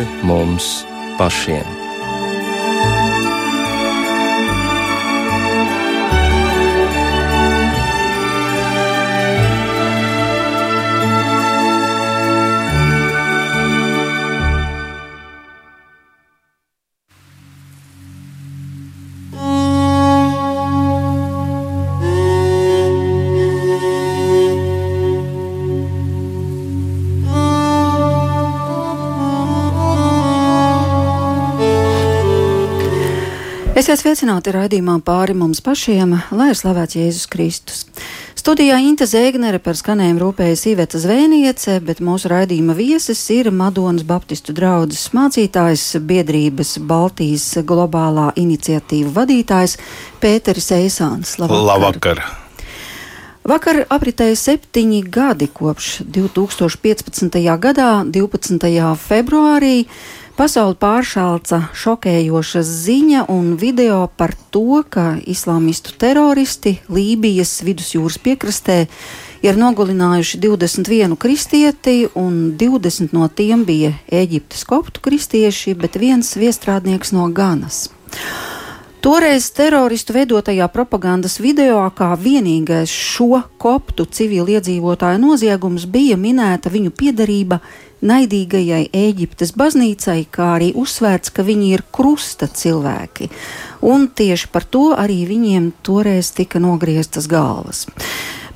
pāri mums pašiem. Esiet sveicināti raidījumā pāri mums pašiem, lai ir slavēts Jēzus Kristus. Studijā Inte Zēgnere par skanējumu rūpējas Iveta Zvēniece, bet mūsu raidījuma viesis ir Madonas Baptistu draudzes mācītājs, biedrības Baltijas globālā iniciatīva vadītājs Pēteris Eisāns. Labvakar! Labvakar. Vakar apritēja septiņi gadi kopš 2015. gadā, 12. februārī. Pasauli pāršāca šokējoša ziņa un video par to, ka islāmistu teroristi Lībijas vidusjūras piekrastē ir nogalinājuši 21 kristieti, un 20 no tiem bija Eģiptes koptu kristieši, bet viens viestrādnieks no Ganas. Toreiz teroristu veidotajā propagandas video kā vienīgais šo koptu civiliedzīvotāju noziegums bija minēta viņu piedarība naidīgajai Eģiptes baznīcai, kā arī uzsvērts, ka viņi ir krusta cilvēki. Un tieši par to arī viņiem toreiz tika nogrieztas galvas.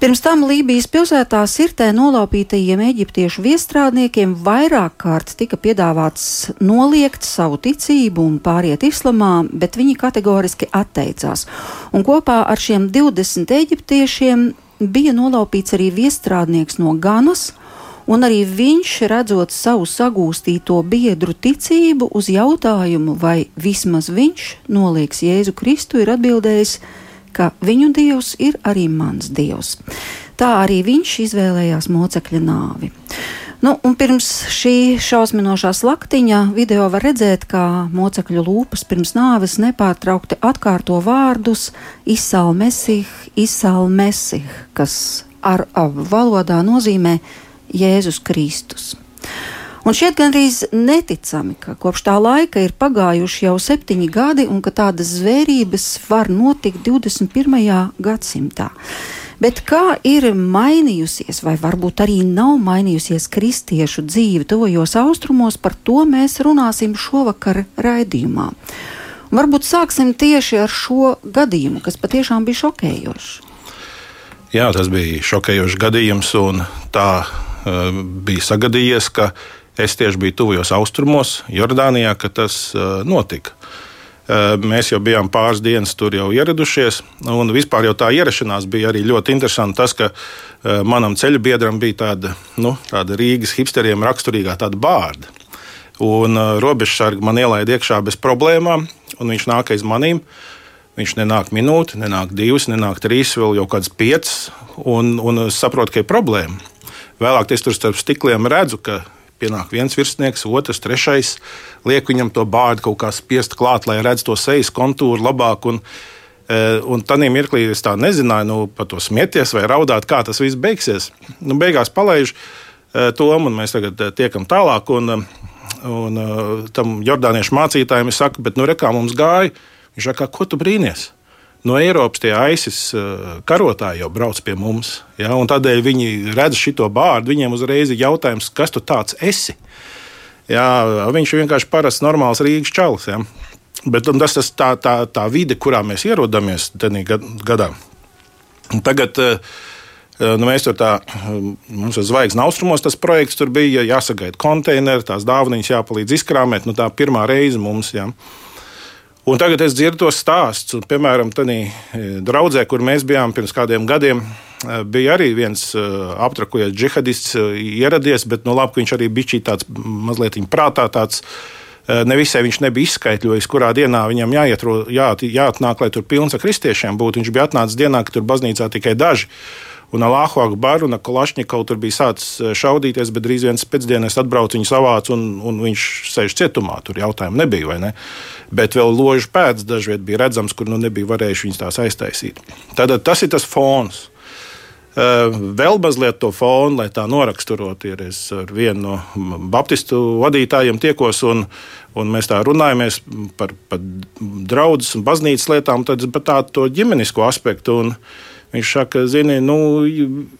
Pirms tam Lībijas pilsētā sirtē nolaupītajiem eģiptiešu viestrādniekiem vairāk kārt tika piedāvāts noliegt savu ticību un pāriet islamā, bet viņi kategoriski atteicās. Un kopā ar šiem 20 eģiptiešiem bija nolaupīts arī viestrādnieks no Ganas, un arī viņš, redzot savu sagūstīto biedru ticību uz jautājumu, vai vismaz viņš nolieks Jēzu Kristu, ir atbildējis, ka viņu dievs ir arī mans dievs. Tā arī viņš izvēlējās mocekļa nāvi. Nu, pirms šī šausminošā slaktiņa video var redzēt, kā mocekļu lūpas pirms nāves nepārtraukti atkārto vārdus izsāl mesih, izsāl mesih, kas ar valodā nozīmē Jēzus Kristus. Un šķiet gandrīz neticami, ka kopš tā laika ir pagājuši jau septiņi gadi un ka tādas zvērības var notikt 21. gadsimtā. Bet kā ir mainījusies, vai varbūt arī nav mainījusies kristiešu dzīve tuvajos austrumos, par to mēs runāsim šovakar raidījumā. Un varbūt sāksim tieši ar šo gadījumu, kas patiešām bija šokējošs. Jā, tas bija šokējošs gadījums, un tā bija sagadījies, ka es tieši biju tuvajos austrumos, Jordānijā, kad tas eh, notika. Eh, mēs jau bijām pāris dienas tur ieradušies, un vispār jau tā ierašanās bija arī ļoti interesanti. Tas, ka manam ceļu biedram bija tāda, nu, tāda Rīgas hipsteriem raksturīgā bārda. Un robežsargi man ielaida iekšā bez problēmām, un viņš nāk aiz manīm. Viņš nenāk minūti, nenāk divas, nenāk trīs, vēl jau kādas piecas, un, un es saprotu, ka ir problēma. Vēlāk es tur starp stikliem redzu, ka pienāk viens virsnieks, otrs, trešais. Liek viņam to bārdu kaut kā spiest klāt, lai redzētu to sejas kontūru labāk. Un, e, Un tādā mirklī es tā nezināju, nu, par to smieties vai raudāt, kā tas viss beigsies. Nu, beigās palaiž e, to, un mēs tagad e, tiekam tālāk. Un, un tam jordāniešu mācītājiem es saku, bet nu, re, kā mums gāja, viņš saka, ko tu brīnies? No Eiropas tie ISIS eh, karotāji jau brauc pie mums. Ja, tādēļ viņi redz šo bārdu. Viņiem uzreiz ir jautājums, kas tu tāds esi. Ja, viņš ir vienkārši parasts, normāls Rīgas čalis. Ja. Bet tas ir tā, tā, tā vide, kurā mēs ierodamies tajā gadā. Tagad uh, nu, mēs tur tā, mums ir zvaigznes austrumos, tas projekts tur bija jāsagaida konteineri, tās dāvanas jāpalīdz izkrāmēt. Nu, tā pirmā reize mums. Ja. Uh, Un tagad es dzirdu tos stāstus. Piemēram, tādā e, draudzē, kur mēs bijām pirms kādiem gadiem, e, bija arī viens e, aptrakojies džihadists ieradies, bet nu, labi, viņš arī bija tāds mazliet prātā. Tāds, Ne visai viņš nebija izskaidrojis, kurā dienā viņam jāiet, jā, jāatnāk, lai tur pilns ar kristiešiem būtu. Viņš bija atnācis dienā, kad tur baznīcā tikai daži un Alāhu Akbaru un Kalašņikovs tur bija sācis eh, šaudīties, bet drīz viens pēcdienas atbrauc, viņu savāc un, un viņš sēž cietumā. Tur jautājumu nebija, vai ne? Bet vēl ložu pēdas dažviet bija redzams, kur nu nebija varējuši viņus tās aiztaisīt. Tad tas ir tas fons. Vēl mazliet to fonu, lai tā noraksturot, ir es ar vienu no baptistu vadītājiem tiekos, un, un mēs tā runājamies par, par draudzes un baznīcas lietām, tad par tādu ģimenisko aspektu. Un, Viņš saka, zini, nu,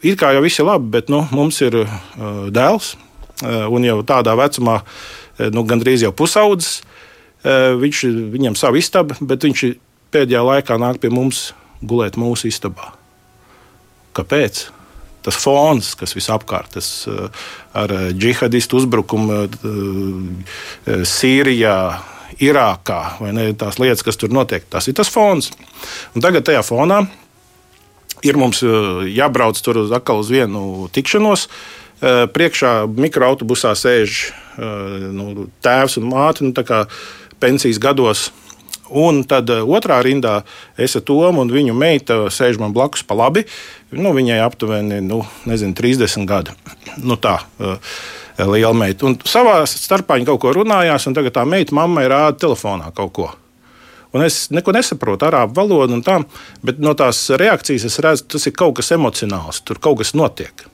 it kā jau viss ir labi, bet nu, mums ir uh, dēls, uh, un jau tādā vecumā, uh, nu, gandrīz jau pusaudzis. Uh, viņš, viņam savu istabu, bet viņš pēdējā laikā nāk pie mums gulēt mūsu istabā. Kāpēc? Tas fons, kas visapkārt tas, uh, ar džihadistu uzbrukumu uh, Sīrijā, Irākā, vai ne, tās lietas, kas tur notiek, tas ir tas fons. Un tagad tajā fonā ir mums jābrauc tur uz, uz vienu tikšanos. Priekšā mikroautobusā sēž nu, tēvs un māte, nu, pensijas gados Un tad eh, otrā rindā es ar Tomu un viņu meitu sēž man blakus pa labi. Nu, viņai aptuveni nu, nezinu, 30 gadi. Nu, tā, eh, liela meita. Un savā starpā viņi kaut ko runājās, un tagad tā meita mammai rāda telefonā kaut ko. Un es neko nesaprotu arābu valodu, tā, bet no tās reakcijas es redzu, tas ir kaut kas emocionāls, tur kaut kas notiek.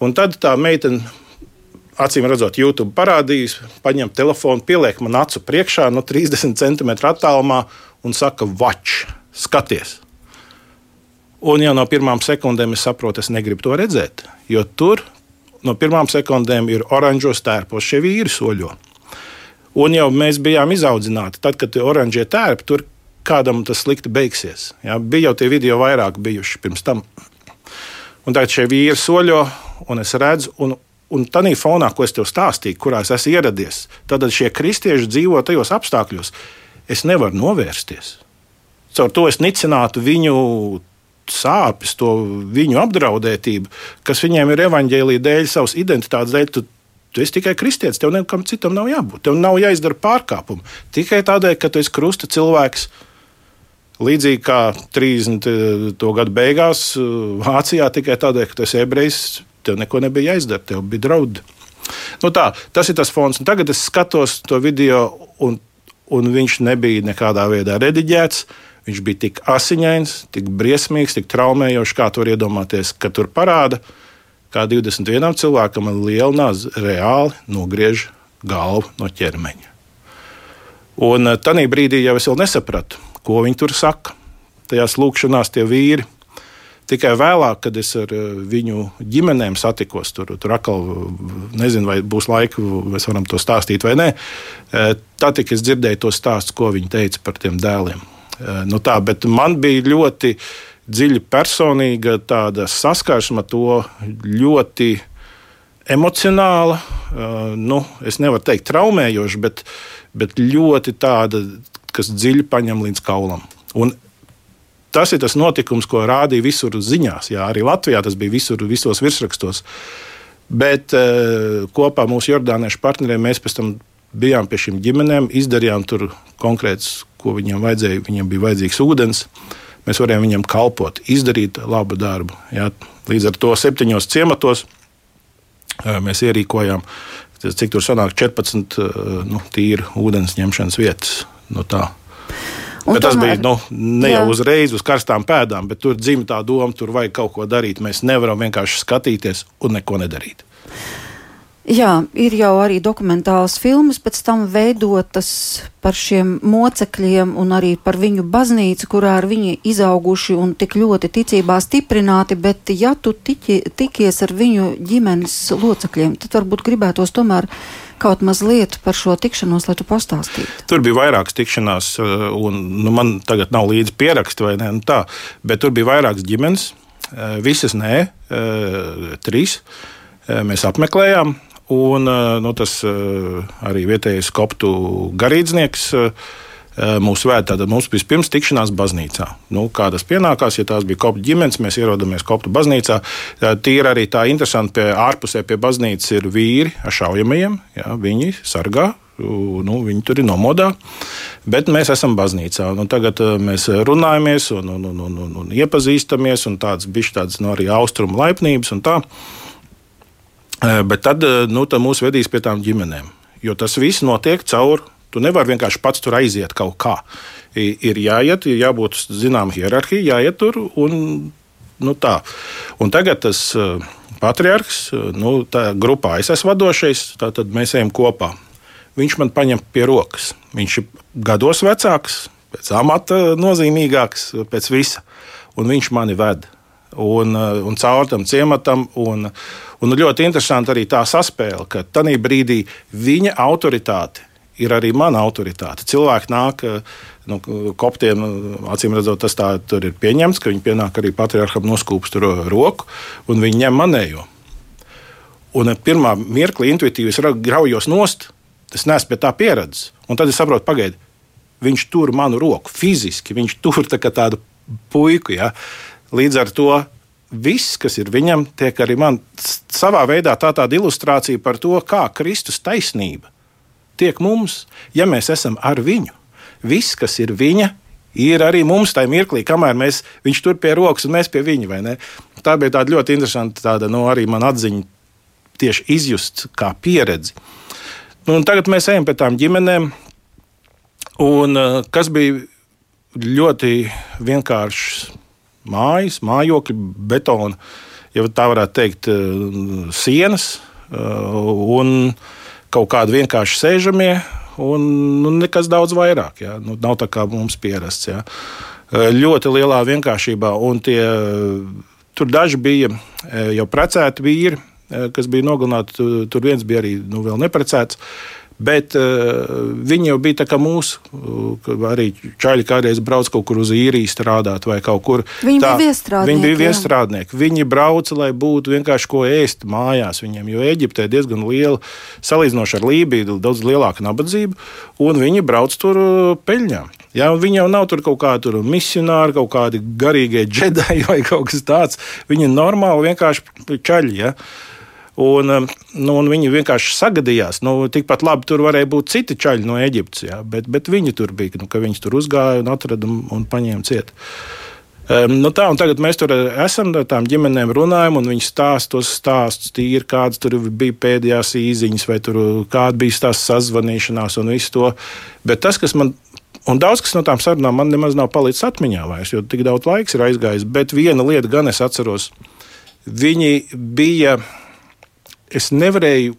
Un tad tā meitene acīm redzot, YouTube parādījis, paņem telefonu, pieliek man acu priekšā no 30 cm attālumā un saka, watch, skaties. Un jau no pirmām sekundēm es saprotu, es negribu to redzēt, jo tur no pirmām sekundēm ir oranžos tērpos šie vīri soļo. Un jau mēs bijām izaudzināti, tad, kad oranžie tērpi, tur kādam tas slikti beigsies. Ja? Bija jau tie video vairāk bijuši pirms tam. Un tagad šie vīri soļo, un es redzu, un Un tādā fonā, ko es tev stāstīju, kurā es esmu ieradies, tad šie kristieši dzīvo tajos apstākļos. Es nevaru novērsties. Caur to es nicinātu viņu sāpes, to viņu apdraudētību, kas viņiem ir evaņģēlīja dēļ, savas identitātes dēļ. Tu, tu esi tikai kristietis, tev nekam citam nav jābūt. Tev nav jāizdara pārkāpumi. Tikai tādēļ, ka tu esi krusta cilvēks. Līdzīgi kā 30. gadu beigās Vācijā, tikai tādēļ, ka tu esi ebrejs, Tev neko nebija jāizdara, tev bija draudi. Nu tā, tas ir tas fons. Un tagad es skatos to video, un, un viņš nebija nekādā veidā rediģēts. Viņš bija tik asiņains, tik briesmīgs, tik traumējošs, kā to iedomāties, ka tur parāda, kā 21 cilvēkam ar lielu nāzi reāli nogriež galvu no ķermeņa. Un eh, tajā brīdī jau es nesapratu, ko viņi tur saka. Tajās lūkšanās tie vīri Tikai vēlāk, kad es ar eh, viņu ģimenēm satikos, tur, tur atkal nezinu, vai būs laika, mēs varam to stāstīt vai nē. Eh, tad tik es dzirdēju to stāstu, ko viņi teica par tiem dēliem. Nu tā, man bija ļoti dziļa personīga saskarsme ar to ļoti emocionāla, nu, es nevaru teikt traumējoša, bet, bet ļoti tāda, kas dziļi paņem līdz kaulam. Un tas ir tas notikums, ko rādīja visur ziņās. Jā, arī Latvijā tas bija visur, visos virsrakstos. Bet uh, kopā mūsu jordāniešu partneriem mēs pēc tam bijām pie šīm ģimenēm, izdarījām tur konkrēts, ko viņiem vajadzēja. Viņiem bija vajadzīgs ūdens. Mēs varējām viņiem kalpot, izdarīt labu darbu. Jā. Līdz ar to septiņos ciematos mēs ierīkojām, cik tur sanāk 14 uh, eh, nu, tīru ūdens ņemšanas vietas. No tā. Bet tomēr, tas bija nu, ne jau jā. uzreiz uz karstām pēdām, bet tur dzimta tā doma, tur vajag kaut ko darīt. Mēs nevaram vienkārši skatīties un neko nedarīt. Jā, ir jau arī dokumentālas filmas pēc tam veidotas par šiem mocekļiem un arī par viņu baznīcu, kurā ir viņi izauguši un tik ļoti ticībā stiprināti, bet ja tu tiki, tikies ar viņu ģimenes locekļiem, tad varbūt gribētos tomēr kaut mazliet par šo tikšanos, lai tu pastāstītu? Tur bija vairākas tikšanās, eh, un nu, man tagad nav līdzi pieraksti vai ne, nu tā, bet tur bija vairākas ģimenes, eh, visas nē, eh, trīs. Mēs apmeklējām, un nu, tas arī vietējais koptu garīdznieks Eh, mūsu vēdā. Tad mums bija pirms tikšanās baznīcā. Nu, kā tas pienākās, ja tās bija kopta ģimenes, mēs ierodamies kopta baznīcā. Eh, ir arī tā interesanti, pie ārpusē pie baznīcas ir vīri ar šaujamajiem. Jā, viņi sargā nu, viņi tur ir nomodā, bet mēs esam baznīcā. Nu, tagad mēs runājamies un, un, un, un, un iepazīstamies, un tāds bija tāds no nu, arī austrumu laipnības. Bet tad nu, mūs vedīs pie tām ģimenēm, jo tas viss notiek caur Tu nevari vienkārši pats tur aiziet kaut kā. Ir jāiet, ir jābūt zināmai hierarhijai, jāiet tur un nu, tā. Un tagad tas uh, patriarchs, nu, tā grupā es esmu vadošais, tad mēs ejam kopā. Viņš man paņem pie rokas. Viņš ir gados vecāks, pēc amata nozīmīgāks, pēc visa. Un viņš mani ved. Un, uh, un caur tam ciematam. Un, un ļoti interesanti arī tā saspēle, ka tajā brīdī viņa autoritāte ir arī mana autoritāte. Cilvēki nāk, nu, koptiem, acīm redzot, tas tā ir pieņemts, ka viņi pienāk arī patriarcham noskūpst roku un viņi ņem manējo. Un pirmā mirklī intuitīvi es graujos nost, es neesmu pie tā pieredzes. Un tad es saprotu, pagaidi, viņš tur manu roku fiziski, viņš tur tā tādu puiku. Ja? Līdz ar to viss, kas ir viņam, tiek arī man savā veidā tā tāda ilustrācija par to, kā Kristus taisnība tiek mums, ja mēs esam ar viņu. Viss, kas ir viņa, ir arī mums tajā mirklī, kamēr mēs, viņš tur pie rokas un mēs pie viņa. Tā bija tāda ļoti interesanta tāda, nu, arī man atziņa tieši izjust kā pieredzi. Nu, tagad mēs ejam pie tām ģimenēm, un uh, kas bija ļoti vienkāršs mājas, mājokļi, betona, ja tā varētu teikt, uh, sienas. Uh, un kaut kādi vienkārši sēžamie, un nu, nekas daudz vairāk. Ja? Nu, nav tā kā mums pierasts. Ja? Ļoti lielā vienkāršībā, tie, tur daži bija jau precēti vīri, kas bija nogalināti. Tur viens bija arī nu, vēl neprecēts. Bet uh, viņi jau bija tā kā mūsu, uh, arī čaļi kādreiz brauc kaut kur uz īriju strādāt vai kaut kur. Viņi tā, bija viestrādnieki. Viņi bija viestrādnieki. Viņi brauca, lai būtu vienkārši ko ēst mājās viņiem, jo Eģiptē diezgan liela, salīdzinoši ar Lībiju, daudz lielāka nabadzība, un viņi brauc tur peļņā. Ja, viņi jau nav tur kaut kādi misionāri, kaut kādi garīgie džedai vai kaut kas tāds. Viņi ir normāli vienkārši čaļi. Ja. Un, um, nu, un viņi vienkārši sagadījās. Nu, tikpat labi tur varēja būt citi čaļi no Eģiptes, jā, bet, bet viņi tur bija. Nu, viņi tur uzgāja un atrada un, un paņēma ciet. Um, nu tā, tagad mēs tur esam ar tām ģimenēm runājam, un viņi stāsta tos stāstus, tīri kādas tur bija pēdējās īziņas, vai tur, kāda bija tās sazvanīšanās un visu to. Bet tas, kas man Un daudz kas no tām sarunām man nemaz nav palicis atmiņā vairs, jo tik daudz laiks ir aizgājis. Bet viena lieta gan es atceros. Viņi bija es nevarēju,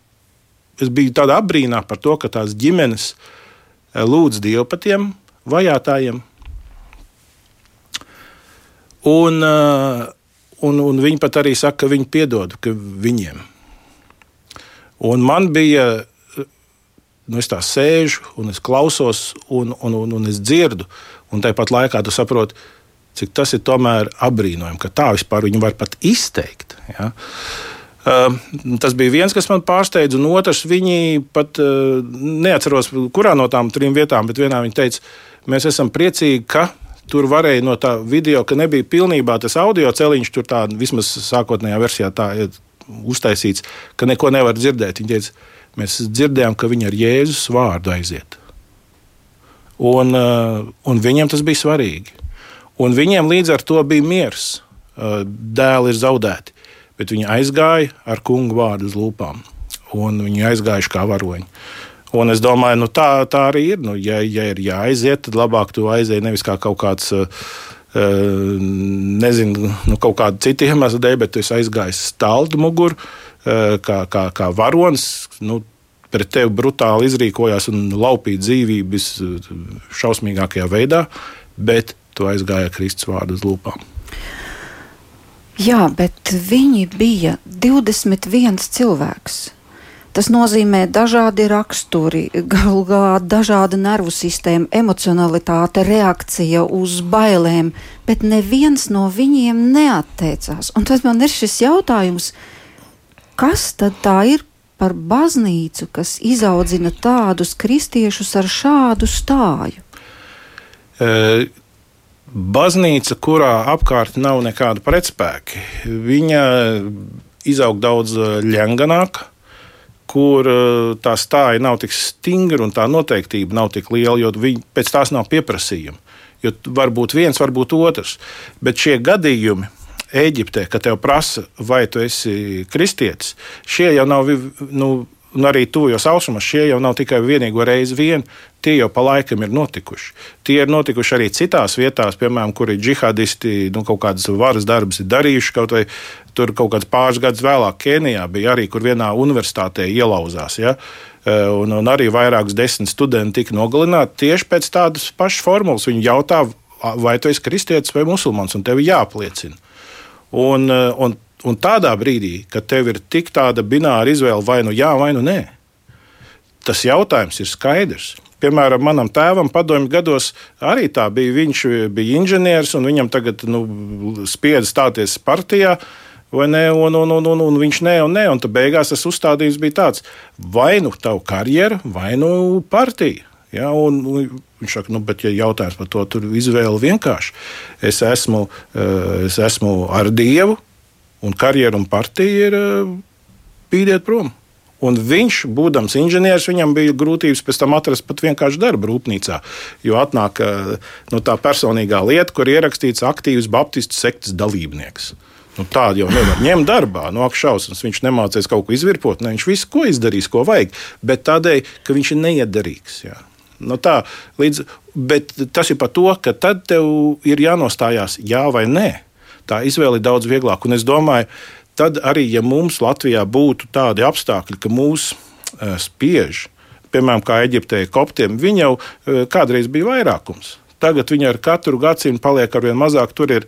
es biju tādā apbrīnā par to, ka tās ģimenes eh, lūdz Dievu par tiem vajātajiem. Un, eh, un, un viņi pat arī saka, ka viņi piedod ka viņiem. Un man bija, nu, es tā sēžu, un es klausos, un, un, un, un es dzirdu, un tāpat laikā tu saproti, cik tas ir tomēr apbrīnojami, ka tā vispār viņi var pat izteikt. Ja? Uh, tas bija viens, kas man pārsteidza, un otrs, viņi pat uh, neatceros, kurā no tām trim vietām, bet vienā viņi teica, mēs esam priecīgi, ka tur varēja no tā video, ka nebija pilnībā tas audio celiņš, tur tā vismaz sākotnējā versijā tā ir uztaisīts, ka neko nevar dzirdēt. Viņi teica, mēs dzirdējām, ka viņi ar Jēzus vārdu aiziet. Un, uh, un viņiem tas bija svarīgi. Un viņiem līdz ar to bija miers. Dēli ir zaudēti bet viņi aizgāja ar kungu vārdu uz lūpām. Un viņi aizgājuši kā varoņi. Un es domāju, nu tā, tā arī ir. Nu, ja, ja ir jāaiziet, tad labāk tu aizēji nevis kā kaut kāds. Uh, nezinu, nu, kaut kāda cita iemesla dēļ, bet es aizgāju staldu muguru, uh, kā, kā, kā varonis. Nu, pret tevi brutāli izrīkojās un laupīja dzīvības šausmīgākajā veidā, bet tu aizgāji ar Kristus vārdu uz lūpām. Jā, bet viņi bija 21 cilvēks. Tas nozīmē dažādi raksturi, galu galā dažāda nervu sistēma, emocionalitāte, reakcija uz bailēm, bet neviens no viņiem neatteicās. Un tad man ir šis jautājums, kas tad tā ir par baznīcu, kas izaudzina tādus kristiešus ar šādu stāju? Baznīca, kurā apkārt nav nekāda pretspēka, viņa izaug daudz eh, ļenganāk, kur eh, tā stāja nav tik stingra un tā noteiktība nav tik liela, jo viņi, pēc tās nav pieprasījuma. Jo var būt viens, var būt otrs. Bet šie gadījumi Eģiptē, kad te prasa, vai tu esi kristietis, šie jau nav nu, un arī tuvajos austrumos šie jau nav tikai vienīgo reizi vien, tie jau pa laikam ir notikuši. Tie ir notikuši arī citās vietās, piemēram, kur ir džihadisti nu, kaut kādas varas darbus darījuši. Kaut vai tur kaut kāds pāris gadus vēlāk Kenijā bija arī, kur vienā universitātē ielauzās. Ja? E, un, un arī vairākas desmit studenti tika nogalināti tieši pēc tādas pašas formulas. Viņi jautā, vai tu esi kristietis vai musulmanis, un tev jāapliecina. Un, e, un Un tādā brīdī, kad tev ir tik tāda bināra izvēle, vai nu jā, vai nu nē, tas jautājums ir skaidrs. Piemēram, manam tēvam padomju gados arī tā bija. Viņš bija inženieris un viņam tagad nu, spiedza stāties partijā. Ne, un, un, un, un, un viņš nē, un nē, un tad beigās tas uzstādījums bija tāds, vai nu tā karjera, vai nu partija. Ja, un, un viņš saka, nu, bet, ja jautājums par to, tur izvēle vienkārši. Es esmu, eh, es esmu ar Dievu, un karjeru un partija ir pīdiet eh, prom. Un viņš, būdams inženieris, viņam bija grūtības pēc tam atrast pat vienkārši darbu rūpnīcā. Jo atnāk eh, nu, tā personīgā lieta, kur ierakstīts aktīvs Baptistu sektas dalībnieks. Nu, Tādu jau nevar ņemt darbā, no akšausmas. Viņš nemācīs kaut ko izvirpot, ne, viņš visu ko izdarīs, ko vajag, bet tādēļ, ka viņš ir neiederīgs. Jā. Nu, tā, līdz, bet tas ir par to, ka tad tev ir jānostājās jā vai nē tā izvēle ir daudz vieglāka. Un es domāju, tad arī, ja mums Latvijā būtu tādi apstākļi, ka mūs uh, spiež, piemēram, kā Eģiptē, koptiem, viņi jau uh, kādreiz bija vairākums. Tagad viņi ar katru gadsimtu paliek ar vien mazāk. Tur ir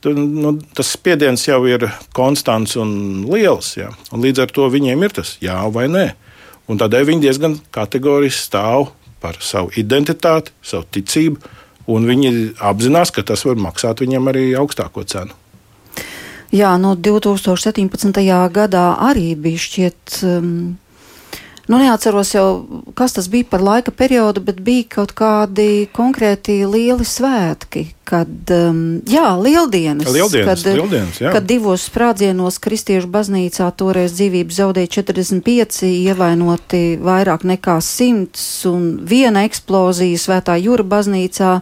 tur, nu, tas spiediens jau ir konstants un liels. Ja? Un līdz ar to viņiem ir tas jā vai nē. Un tādēļ viņi diezgan kategoriski stāv par savu identitāti, savu ticību un viņi apzinās, ka tas var maksāt viņam arī augstāko cenu. Jā, no 2017. gadā arī bija šķiet. Um, Nu, neatceros jau, kas tas bija par laika periodu, bet bija kaut kādi konkrēti lieli svētki, kad, um, jā, lieldienas, lieldienas, kad, lieldienas jā. kad divos sprādzienos kristiešu baznīcā toreiz dzīvību zaudēja 45, ievainoti vairāk nekā 100, un viena eksplozija svētā jūra baznīcā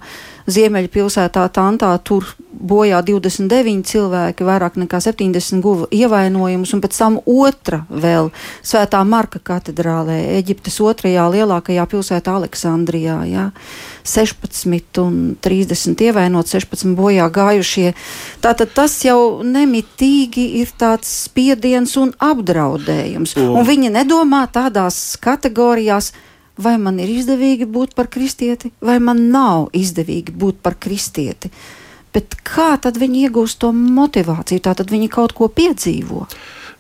Ziemeļa pilsētā Tantā tur bojā 29 cilvēki, vairāk nekā 70 guva ievainojumus, un pēc tam otra vēl Svētā Marka katedrālē, Eģiptes otrajā lielākajā pilsētā Aleksandrijā. Jā. 16 un 30 ievainot, 16 bojā gājušie. Tātad tas jau nemitīgi ir tāds spiediens un apdraudējums. Un, un viņi nedomā tādās kategorijās, vai man ir izdevīgi būt par kristieti, vai man nav izdevīgi būt par kristieti. Bet kā tad viņi iegūst to motivāciju? Tā tad viņi kaut ko piedzīvo.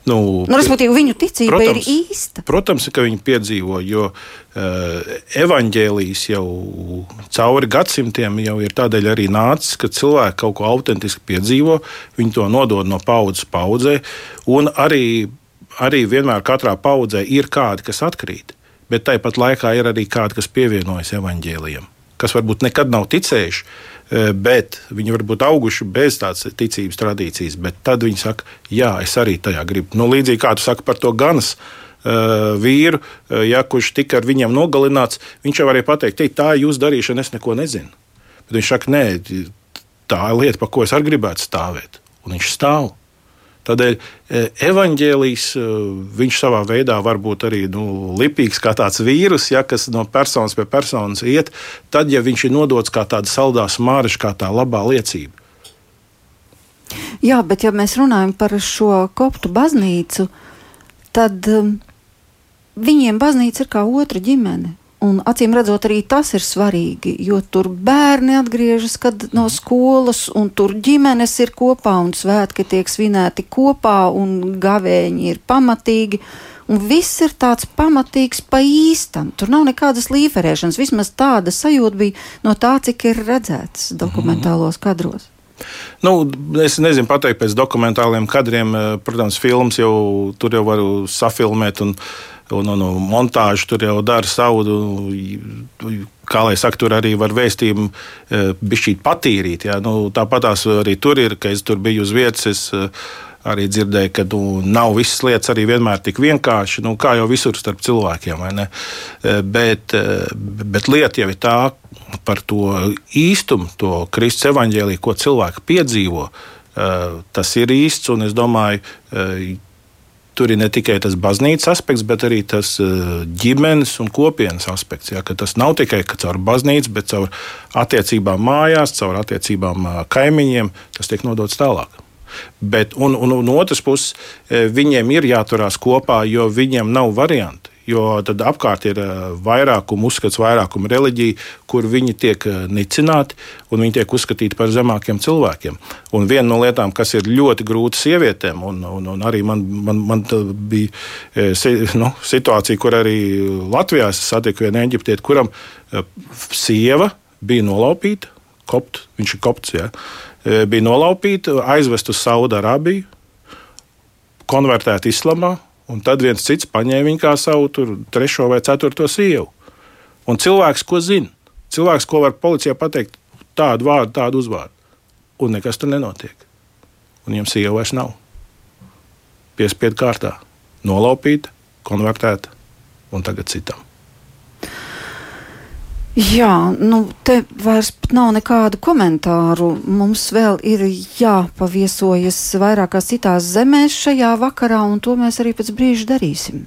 Nu, nu, respektīvi, viņu ticība protams, ir īsta. Protams, ka viņi piedzīvo, jo uh, evaņģēlijas jau cauri gadsimtiem jau ir tādēļ arī nācis, ka cilvēki kaut ko autentiski piedzīvo, viņi to nodod no paudzes paudzē, un arī, arī vienmēr katrā paudzē ir kādi, kas atkrīt bet tāpat laikā ir arī kādi, kas pievienojas evaņģēlijam, kas varbūt nekad nav ticējuši, e, bet viņi varbūt auguši bez tādas ticības tradīcijas, tad viņi saka, jā, es arī tajā gribu. Nu, līdzīgi kā tu saki par to ganas. Uh, vīru, uh, ja, kurš tika ar viņiem nogalināts, viņš jau varēja pateikt, tā ir jūsu darīšana, es neko nezinu. Bet viņš saka, nē, tā ir lieta, par ko es arī gribētu stāvēt. Un viņš stāv. Tādēļ e, evaņģēlijs e, viņš savā veidā var būt arī nu, lipīgs kā tāds vīrus, ja, kas no personas pie personas iet, tad, ja viņš ir nodots kā tāda saldā smāriša, kā tā labā liecība. Jā, bet ja mēs runājam par šo koptu baznīcu, tad viņiem baznīca ir kā otra ģimene. Un acīm redzot, arī tas ir svarīgi, jo tur bērni atgriežas no skolas, un tur ģimenes ir kopā, un svētki tiek svinēti kopā, un gavēņi ir pamatīgi. Un viss ir tāds pamatīgs pa īstam. Tur nav nekādas līferēšanas. Vismaz tāda sajūta bija no tā, cik ir redzēts dokumentālos kadros. Nu, es nezinu, pateikt pēc dokumentāliem kadriem. Eh, protams, filmas jau tur jau varu safilmēt. Un, uh, un, un, un montāžu tur jau dara savu. Kā lai saka, tur arī var vēstījumu e, bišķīt patīrīt. Jā. Nu, tāpat arī tur ir, ka es tur biju uz vietas. Es, e, arī dzirdēju, ka nu, nav visas lietas arī vienmēr tik vienkārši, nu, kā jau visur starp cilvēkiem. E, bet, bet lieta jau ir tā par to īstumu, to Kristus evaņģēlīju, ko cilvēki piedzīvo. Tas ir īsts, un es domāju, tur ir ne tikai tas baznīcas aspekts, bet arī tas ģimenes un kopienas aspekts. Ja, tas nav tikai caur baznīcu, bet caur attiecībām mājās, caur attiecībām kaimiņiem, tas tiek nodots tālāk. Bet, un, un, un otrs puses, viņiem ir jāturās kopā, jo viņiem nav variantu jo tad apkārt ir eh, vairākuma uzskats, vairākuma reliģija, kur viņi tiek eh, nicināti un viņi tiek uzskatīti par zemākiem cilvēkiem. Un viena no lietām, kas ir ļoti grūta sievietēm, un, un, un arī man, man, man bija eh, nu, situācija, kur arī Latvijā satiku vienu eģiptieti, kuram sieva bija nolaupīta, kopt, viņš ir kopts, ja, bija nolaupīta, aizvest uz Saudārābiju, konvertēta islamā, Un tad viens cits paņēma viņu kā savu tur, trešo vai ceturto sievu. Un cilvēks, ko zina, cilvēks, ko var policijā pateikt, tādu vārdu, tādu uzvārdu. Un nekas tur nenotiek. Un viņam sieva vairs nav. Piespiedu kārtā, nolaupīta, konvertēta un tagad citam. Jā, nu te vairs nav nekādu komentāru. Mums vēl ir jāpaviesojas vairākās citās zemēs šajā vakarā, un to mēs arī pēc brīža darīsim.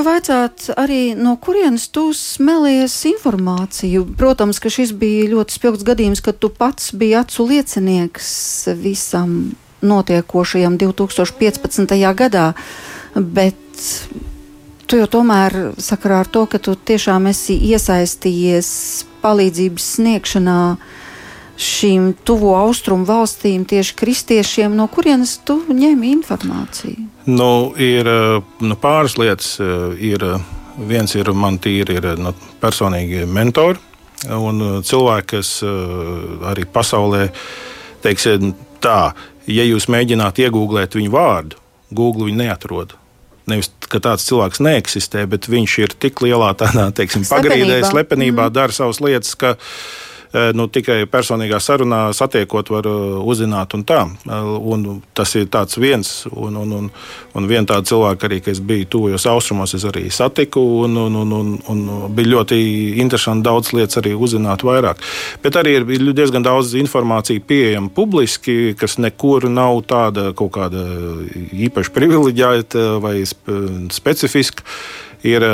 Gribu vaicāt arī, no kurienes tu smelies informāciju. Protams, ka šis bija ļoti spilgts gadījums, kad tu pats biji acu liecinieks visam notiekošajam 2015. gadā, bet tu jau tomēr sakarā ar to, ka tu tiešām esi iesaistījies palīdzības sniegšanā šīm tuvo austrumu valstīm, tieši kristiešiem, no kurienes tu ņem informāciju? Nu, ir nu, pāris lietas. Ir, viens ir man tīri ir nu, personīgi mentori un cilvēki, kas arī pasaulē, teiksim tā, ja jūs mēģināt iegūglēt viņu vārdu, Google viņu neatrod. Nevis, tāds cilvēks neeksistē, bet viņš ir tik lielā tādā, teiksim, pagrīdē, slepenībā, mm. dara savas lietas, ka uh, Eh, nu, tikai personīgā sarunā satiekot, var eh, uzzināt. Un tā. Eh, un tas ir viens. Un, un, un, un viena tāda cilvēka, arī, kas bija tuvajos austrumos, es arī satiku. Un, un, un, un, un bija ļoti interesanti daudz lietas arī uzzināt vairāk. Bet arī ir diezgan daudz informācijas pieejama publiski, kas nekur nav tāda kaut kāda īpaši privileģēta vai specifiska. Ir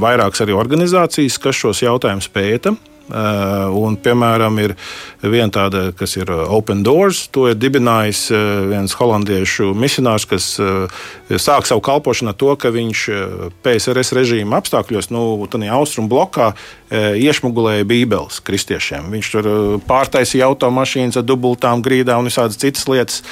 vairākas arī organizācijas, kas šos jautājumus pēta. Eh, un, piemēram, ir viena tāda, kas ir eh, Open Doors. To ir dibinājis eh, viens holandiešu misionārs, kas sāk savu kalpošanu ar to, ka viņš PSRS režīma apstākļos, nu, tādā austrumu blokā, iešmugulēja Bībeles kristiešiem. Viņš tur pārtaisīja automašīnas ar dubultām grīdām un visādas citas lietas.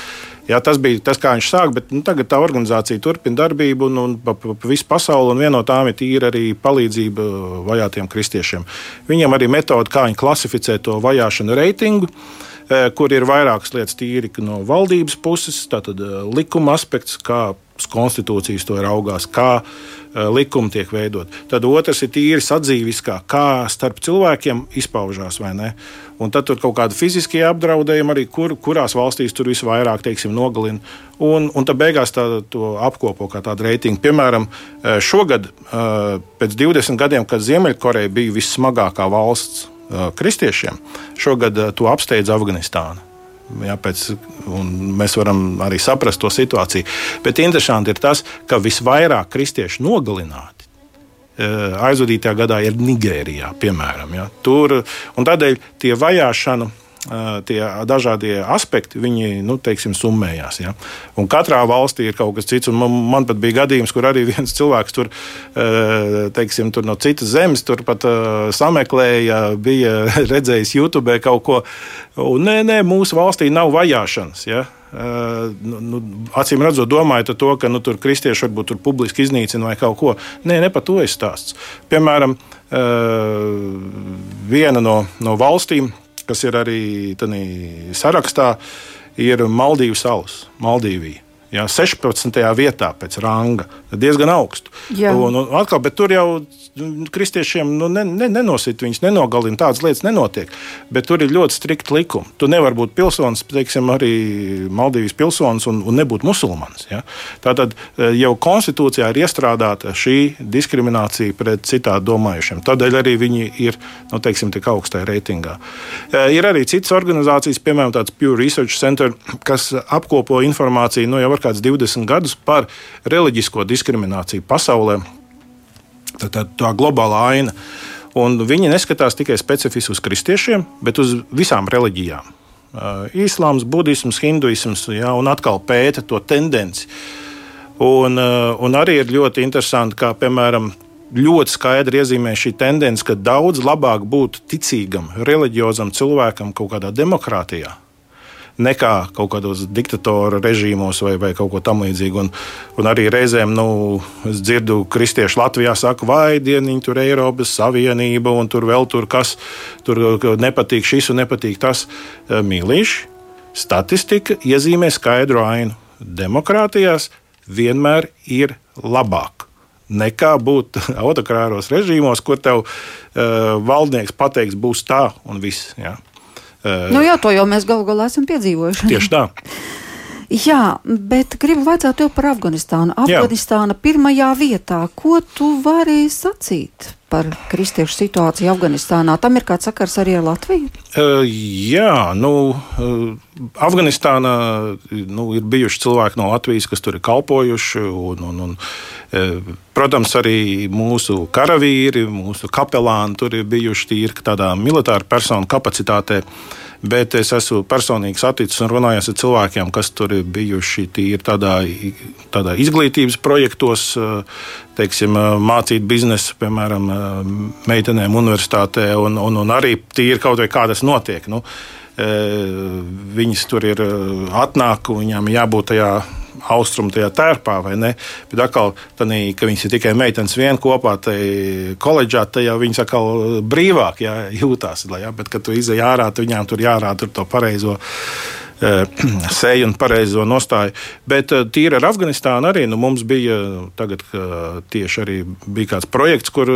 Jā, tas bija tas, kā viņš sāka, bet nu, tagad tā organizācija turpina darbību un, un pa, pa, pa visu pasauli. Viena no tām ir tīra arī palīdzība vajātiem kristiešiem. Viņiem arī metode, kā viņi klasificē to vajāšanu reitingu eh, kur ir vairākas lietas tīri no valdības puses, tātad eh, likuma aspekts, kā konstitūcijas to raugās, kā uh, likumi tiek veidot. Tad otrs ir tīri sadzīviskā, kā starp cilvēkiem izpaužās vai ne. Un tad tur kaut kāda fiziskie apdraudējumi arī, kur, kurās valstīs tur visvairāk teiksim, nogalina. Un, un tad beigās tā, to apkopo kā tādu reitingu. Piemēram, uh, šogad, uh, pēc 20 gadiem, kad Ziemeļkoreja bija vissmagākā valsts kristiešiem, šogad to apsteidza Afganistāna. Jā, pēc, mēs varam arī saprast to situāciju. Bet interesanti ir tas, ka visvairāk kristiešu nogalināti eh, aizvadītajā gadā ir Nigērijā, piemēram. Ja. Tur, tādēļ tie vajāšana tie dažādie aspekti, viņi nu, teiksim, summējās. Ja? Un katrā valstī ir kaut kas cits. Man, man pat bija gadījums, kur arī viens cilvēks tur, teiksim, tur no citas zemes pat sameklēja, bija redzējis YouTube kaut ko. Un, nē, nē, mūsu valstī nav vajāšanas. Ja? Uh, nu, acīm redzot, domājot to, ka nu, tur kristieši varbūt tur publiski iznīcina vai kaut ko. Nē, ne par to ir stāsts. Piemēram, viena no, no valstīm, kas ir arī sarakstā, ir Maldīvu salas, Maldīvija. Jā, 16. vietā pēc ranga. Diezgan augstu. Un, un atkal, bet tur jau kristiešiem nu, ne, ne, nenosit viņus, nenogalina. Tādas lietas nenotiek. Bet tur ir ļoti strikti likumi. Tu nevari būt pilsonis, teiksim, arī Maldīvijas pilsonis un, un nebūt musulmanis. Ja? Tātad e, jau konstitūcijā ir iestrādāta šī diskriminācija pret citādi domājušiem. Tādēļ arī viņi ir nu, teiksim, tik augstā reitingā. E, ir arī citas organizācijas, piemēram, tāds Pew Research Center, kas apkopo informāciju nu, ar kādus 20 gadus par reliģisko diskrimināciju pasaulē tā, tā, tā globālā aina. Un viņi neskatās tikai specifiski uz kristiešiem, bet uz visām reliģijām. Īslāms, budisms, hinduisms, ja, un atkal pēta to tendenci. Un, un arī ir ļoti interesanti, kā piemēram ļoti skaidri iezīmē šī tendence, ka daudz labāk būt ticīgam, reliģiozam cilvēkam kaut kādā demokrātijā nekā kaut kādos diktatora režīmos vai, vai kaut ko tamlīdzīgu. Un, un arī reizēm nu, es dzirdu, kristieši Latvijā saka, vai dieniņi tur Eiropas Savienība un tur vēl tur kas, tur nepatīk šis un nepatīk tas. Eh, mīlīši, statistika iezīmē skaidru ainu. Demokrātijās vienmēr ir labāk nekā būt autokrāros režīmos, kur tev uh, valdnieks pateiks, būs tā un viss. Ja. Nu jā, to jau mēs galu galā esam piedzīvojuši. Tieši tā. Jā, bet gribu vaicāt tev par Afganistānu. Afganistāna Jā. pirmajā vietā. Ko tu vari sacīt par kristiešu situāciju Afganistānā. Tam ir kāds sakars arī ar Latviju? Uh, jā, nu, uh, Afganistānā nu, ir bijuši cilvēki no Latvijas, kas tur ir kalpojuši. Un, un, un, uh, protams, arī mūsu karavīri, mūsu kapelāni tur ir bijuši tīri tādā militāra personu kapacitātē. Uh, bet es esmu personīgi saticis un runājis ar cilvēkiem, kas tur ir bijuši tīri tādā, tādā izglītības projektos, teiksim, mācīt biznesu, piemēram, meitenēm universitātē, un, un, un arī tīri kaut vai kā tas notiek. Nu, Viņas tur ir atnāk, viņām jābūt tajā austrumu tajā tērpā, vai ne? Bet atkal, tādī, ka viņas ir tikai meitenes vien kopā, tai koledžā, tad jau viņas atkal brīvāk jā, jūtās. Jā, bet, kad tu izej ārā, tad viņām tur jārāda tur to pareizo eh, seju un pareizo nostāju. Bet eh, tīri ar Afganistānu arī nu, mums bija tagad, tieši arī bija kāds projekts, kur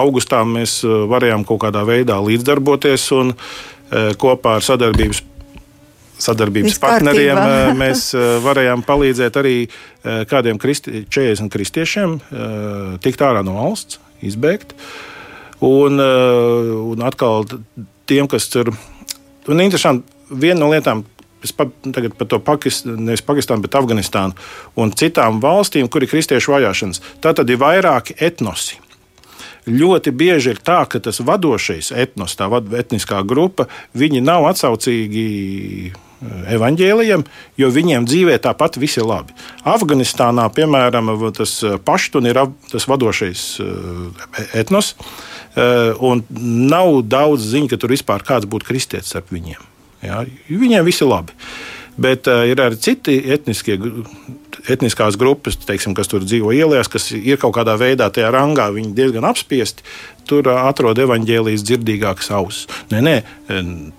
augustā mēs varējām kaut kādā veidā līdzdarboties un eh, kopā ar sadarbības sadarbības Viss partneriem kārtībā. mēs varējām palīdzēt arī kādiem kristi, 40 kristiešiem tikt ārā no valsts, izbēgt. Un, un atkal tiem, kas tur ir interesanti, viena no lietām, Es pa, tagad par to Pakistānu, nevis Pakistānu, bet Afganistānu un citām valstīm, kur ir kristiešu vajāšanas. Tā tad ir vairāki etnosi ļoti bieži ir tā, ka tas vadošais etnos, tā etniskā grupa, viņi nav atsaucīgi eh, evaņģēliem, jo viņiem dzīvē tāpat viss ir labi. Afganistānā, piemēram, tas eh, paštun ir tas vadošais eh, etnos, un nav daudz ziņu, ka tur vispār kāds būtu kristietis starp viņiem. Ja? Viņiem viss ir labi. Bet uh, ir arī citi etniskie, etniskās grupas, teiksim, kas tur dzīvo ielās, kas ir kaut kādā veidā tajā rangā, viņi diezgan apspiesti. Tur uh, atrod evaņģēlijas dzirdīgākas ausis. Nē, nē,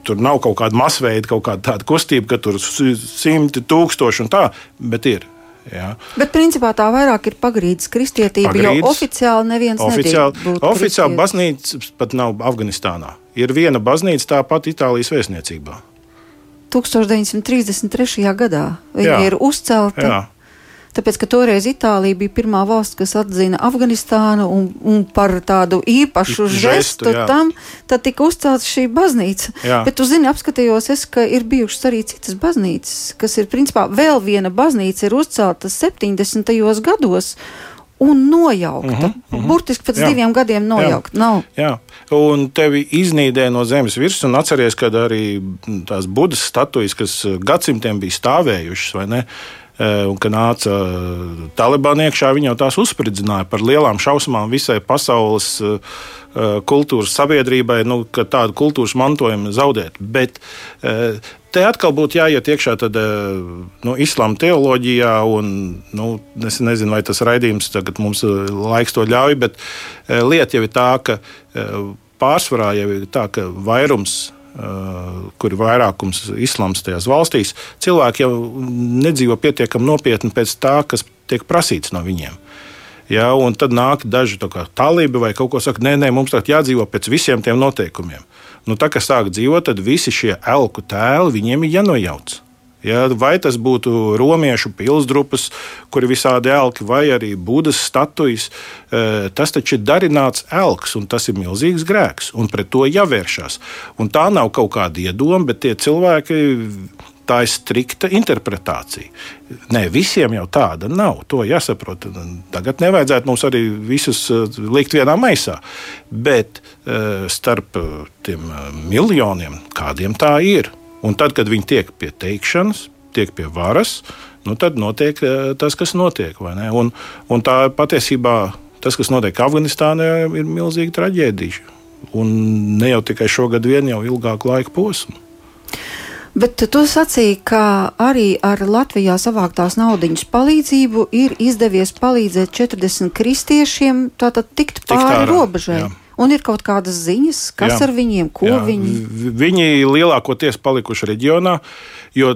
tur nav kaut kāda masveida, kaut kāda tāda kustība, ka tur simti tūkstoši un tā, bet ir. Jā. Bet principā tā vairāk ir pagrīdes kristietība, pagrīdes, jo oficiāli neviens oficiāli, oficiāli baznīca pat nav Afganistānā. Ir viena baznīca tāpat Itālijas vēstniecībā. 1933. gadā. Viņa jā. ir uzcelta. Jā. Tāpēc, ka toreiz Itālija bija pirmā valsts, kas atzina Afganistānu un, un par tādu īpašu žestu, žestu tam, tad tika uzcelta šī baznīca. Jā. Bet, tu zini, apskatījos es, ka ir bijušas arī citas baznīcas, kas ir principā vēl viena baznīca ir uzcelta 70. gados un nojaukta. Uh -huh, uh -huh. Burtiski pēc jā. diviem gadiem nojaukta. Jā. Nav. Jā. Un tevi iznīdē no zemes virsmas, un atceries, ka arī tās budas statujas, kas gadsimtiem bija stāvējušas, vai ne? E, un, kad nāca Talibāna iekšā, viņi jau tās uzspridzināja par lielām šausmām visai pasaules uh, kultūras sabiedrībai, nu, ka tādu kultūras mantojumu zaudēt. Bet Te atkal būtu jāiet iekšā eh, nu, islāma teoloģijā, un nu, es nezinu, vai tas raidījums tagad mums laiks to ļauj, bet lieta jau ir tā, ka pārsvarā jau ir tā, ka vairums kur ir vairākums islāms tajās valstīs, cilvēki jau nedzīvo pietiekami nopietni pēc tā, kas tiek prasīts no viņiem. Ja, un tad nāk daži talībi vai kaut ko saka, nē, nē, mums tagad jādzīvo pēc visiem tiem noteikumiem. Nu, tā kā sāk dzīvot, tad visi šie elku tēli viņiem ir jānojauc. Ja, vai tas būtu romiešu pilsdrupas, kur ir visādi elki, vai arī būdas statujas, e, tas taču ir darināts elks, un tas ir milzīgs grēks, un pret to jāvēršas. Un tā nav kaut kāda iedoma, bet tie cilvēki tā ir strikta interpretācija. Nē, visiem jau tāda nav. To jāsaprot. Tagad nevajadzētu mums arī visus uh, likt vienā maisā. Bet uh, starp tiem miljoniem kādiem tā ir. Un tad, kad viņi tiek pie teikšanas, tiek pie varas, nu tad notiek tas, kas notiek. Un, un tā patiesībā tas, kas notiek Afganistānā, ir milzīga traģēdija. Un ne jau tikai šogad, vien jau ilgāku laiku posmu. Bet tu sacīji, ka arī ar Latvijā savāktās naudas palīdzību ir izdevies palīdzēt 40 kristiešiem tātad tikt pāri Tik robežai. Jā. Un ir kaut kādas ziņas, kas jā, ar viņiem, ko jā. viņi. Viņi lielākoties palikuši reģionā, jo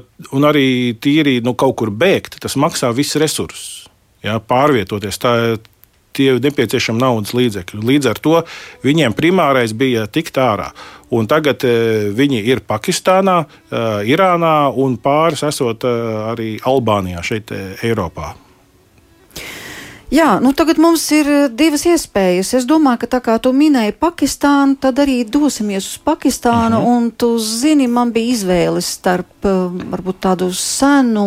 arī tīri nu, kaut kur bēgt, tas maksā visus resursus. Jā, pārvietoties. Tā, tie ir nepieciešami naudas līdzekļi. Līdz ar to viņiem primārais bija tikt ārā. Un tagad e, viņi ir Pakistānā, e, Irānā un pāris esot e, arī Albānijā, šeit Eiropā. Jā, nu tagad mums ir eh, divas iespējas. Es domāju, ka tā kā tu minēji Pakistānu, tad arī dosimies uz Pakistānu. Uh -huh. Un tu zini, man bija izvēle starp eh, varbūt tādu senu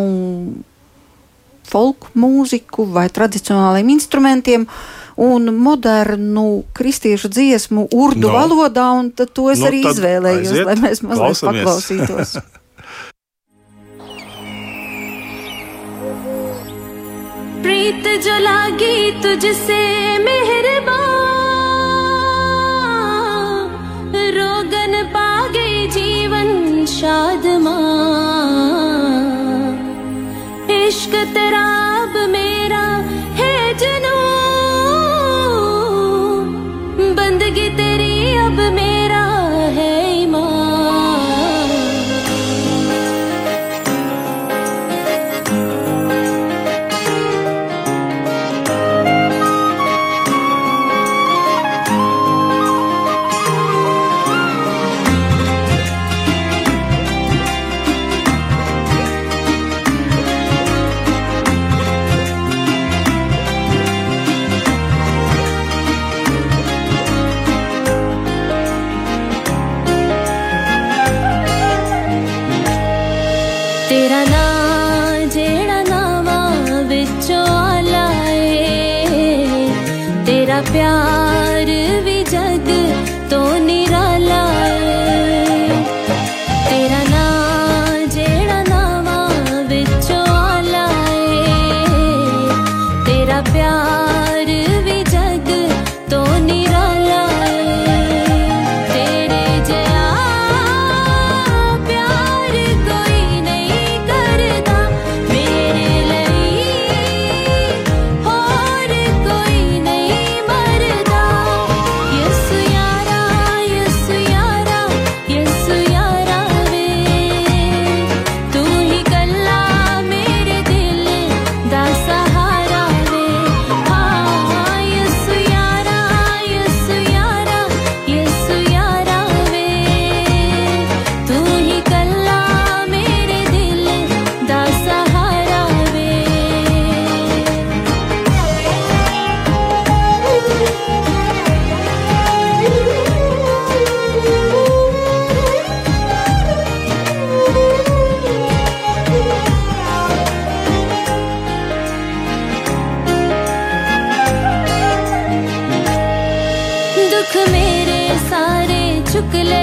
folk mūziku vai tradicionāliem instrumentiem un modernu kristiešu dziesmu urdu no. valodā, un to es Nu, arī aiziet, lai mēs mazliet paklausītos. प्रीत जो लागी तुझसे मेहरबान। रोगन पागे जीवन शादमां। इश्क तेरा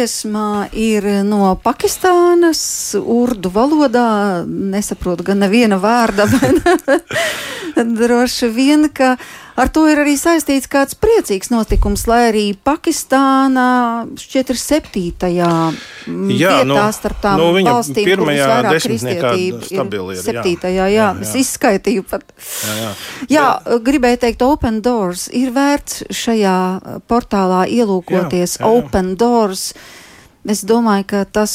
šī dziesma ir no Pakistānas, urdu valodā. Nesaprotu gan neviena vārda, droši vien, ka ar to ir arī saistīts kāds priecīgs notikums, lai arī Pakistāna šķiet ir septītajā mm, Jā, vietā nu, starp tām nu, viņa valstīm, pirmajā desmitniekā stabili ir, jā. Septītajā, jā, Jā, jā, es izskaitīju pat. Jā, jā. Jā, gribēju teikt, Open Doors ir vērts šajā portālā ielūkoties. Jā, jā, jā. Open Doors. Es domāju, ka tas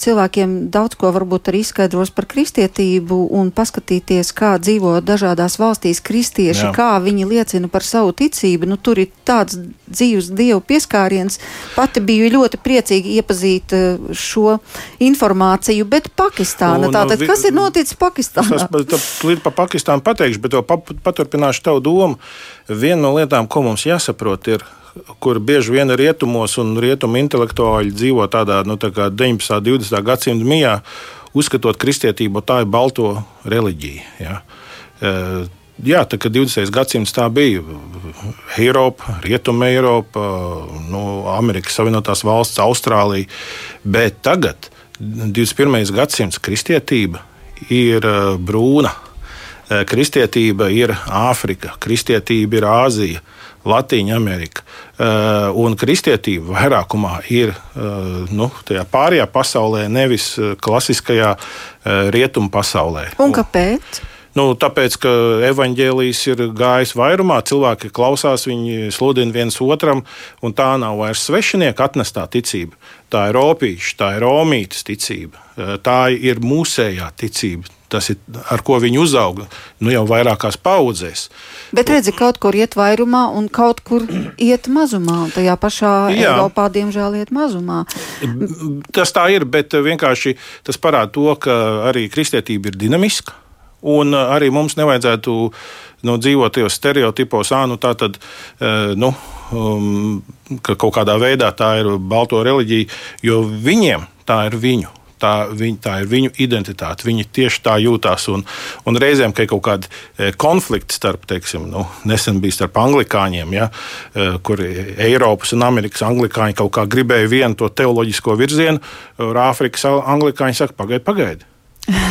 cilvēkiem daudz ko varbūt arī izskaidros par kristietību un paskatīties, kā dzīvo dažādās valstīs kristieši, Jā. kā viņi liecina par savu ticību. Nu, tur ir tāds dzīves dievu pieskāriens. Pati biju ļoti priecīgi iepazīt eh, šo informāciju, bet Pakistāna, Un, tātad, vi- kas ir noticis Pakistānā? Es līdz pa Pakistānu pateikšu, bet to pa, paturpināšu tavu domu. Viena no lietām, ko mums jāsaprot, ir, kur bieži vien rietumos un rietumu intelektuāļi dzīvo tādā nu, tā kā 19. un 20. gadsimta mijā, uzskatot kristietību, ir balto reliģija. Ja. E, Jā, tā kā 20. gadsimts tā bija Eiropa, Rietuma Eiropa, nu, Amerikas Savienotās valsts, Austrālija. Bet tagad, 21. gadsimts, kristietība ir eh, brūna. Eh, Kristietība ir Āfrika, kristietība ir Āzija, Latvija, Amerika. Eh, Un kristietība vairākumā ir eh, nu, tajā pārējā pasaulē, nevis eh, klasiskajā rietumu pasaulē. Un kāpēc? Nu, tāpēc, ka evanģēlijas ir gājis vairumā, cilvēki klausās, viņi sludina viens otram, un tā nav vairs svešinieka atnestā ticība. Tā ir opīša, tā ir romītas ticība, tā ir mūsējā ticība. Tas ir ar ko viņi uzauga nu, jau vairākās paudzēs. Bet redzi, kaut kur iet vairumā un kaut kur iet mazumā. Tajā pašā Jā. Eiropā, diemžēl, iet mazumā. Tas tā ir, bet eh, vienkārši tas parāda to, ka arī kristietība ir dinamiska. Un eh, arī mums nevajadzētu nu, dzīvot tajos stereotipos, ah, nu, tā tad, eh, nu, um, ka kaut kādā veidā tā ir balto reliģija, jo viņiem tā ir viņu. Tā, viņ, tā ir viņu identitāte. Viņi tieši tā jūtās. Un, un reizēm, kad ir kaut kāda eh, konflikta starp, teiksim, nu, nesen bija starp anglikāņiem, ja, eh, kur Eiropas un Amerikas anglikāņi kaut kā gribēja vienu to teoloģisko virzienu, un Āfrikas anglikāņi saka, pagaidi, pagaidi.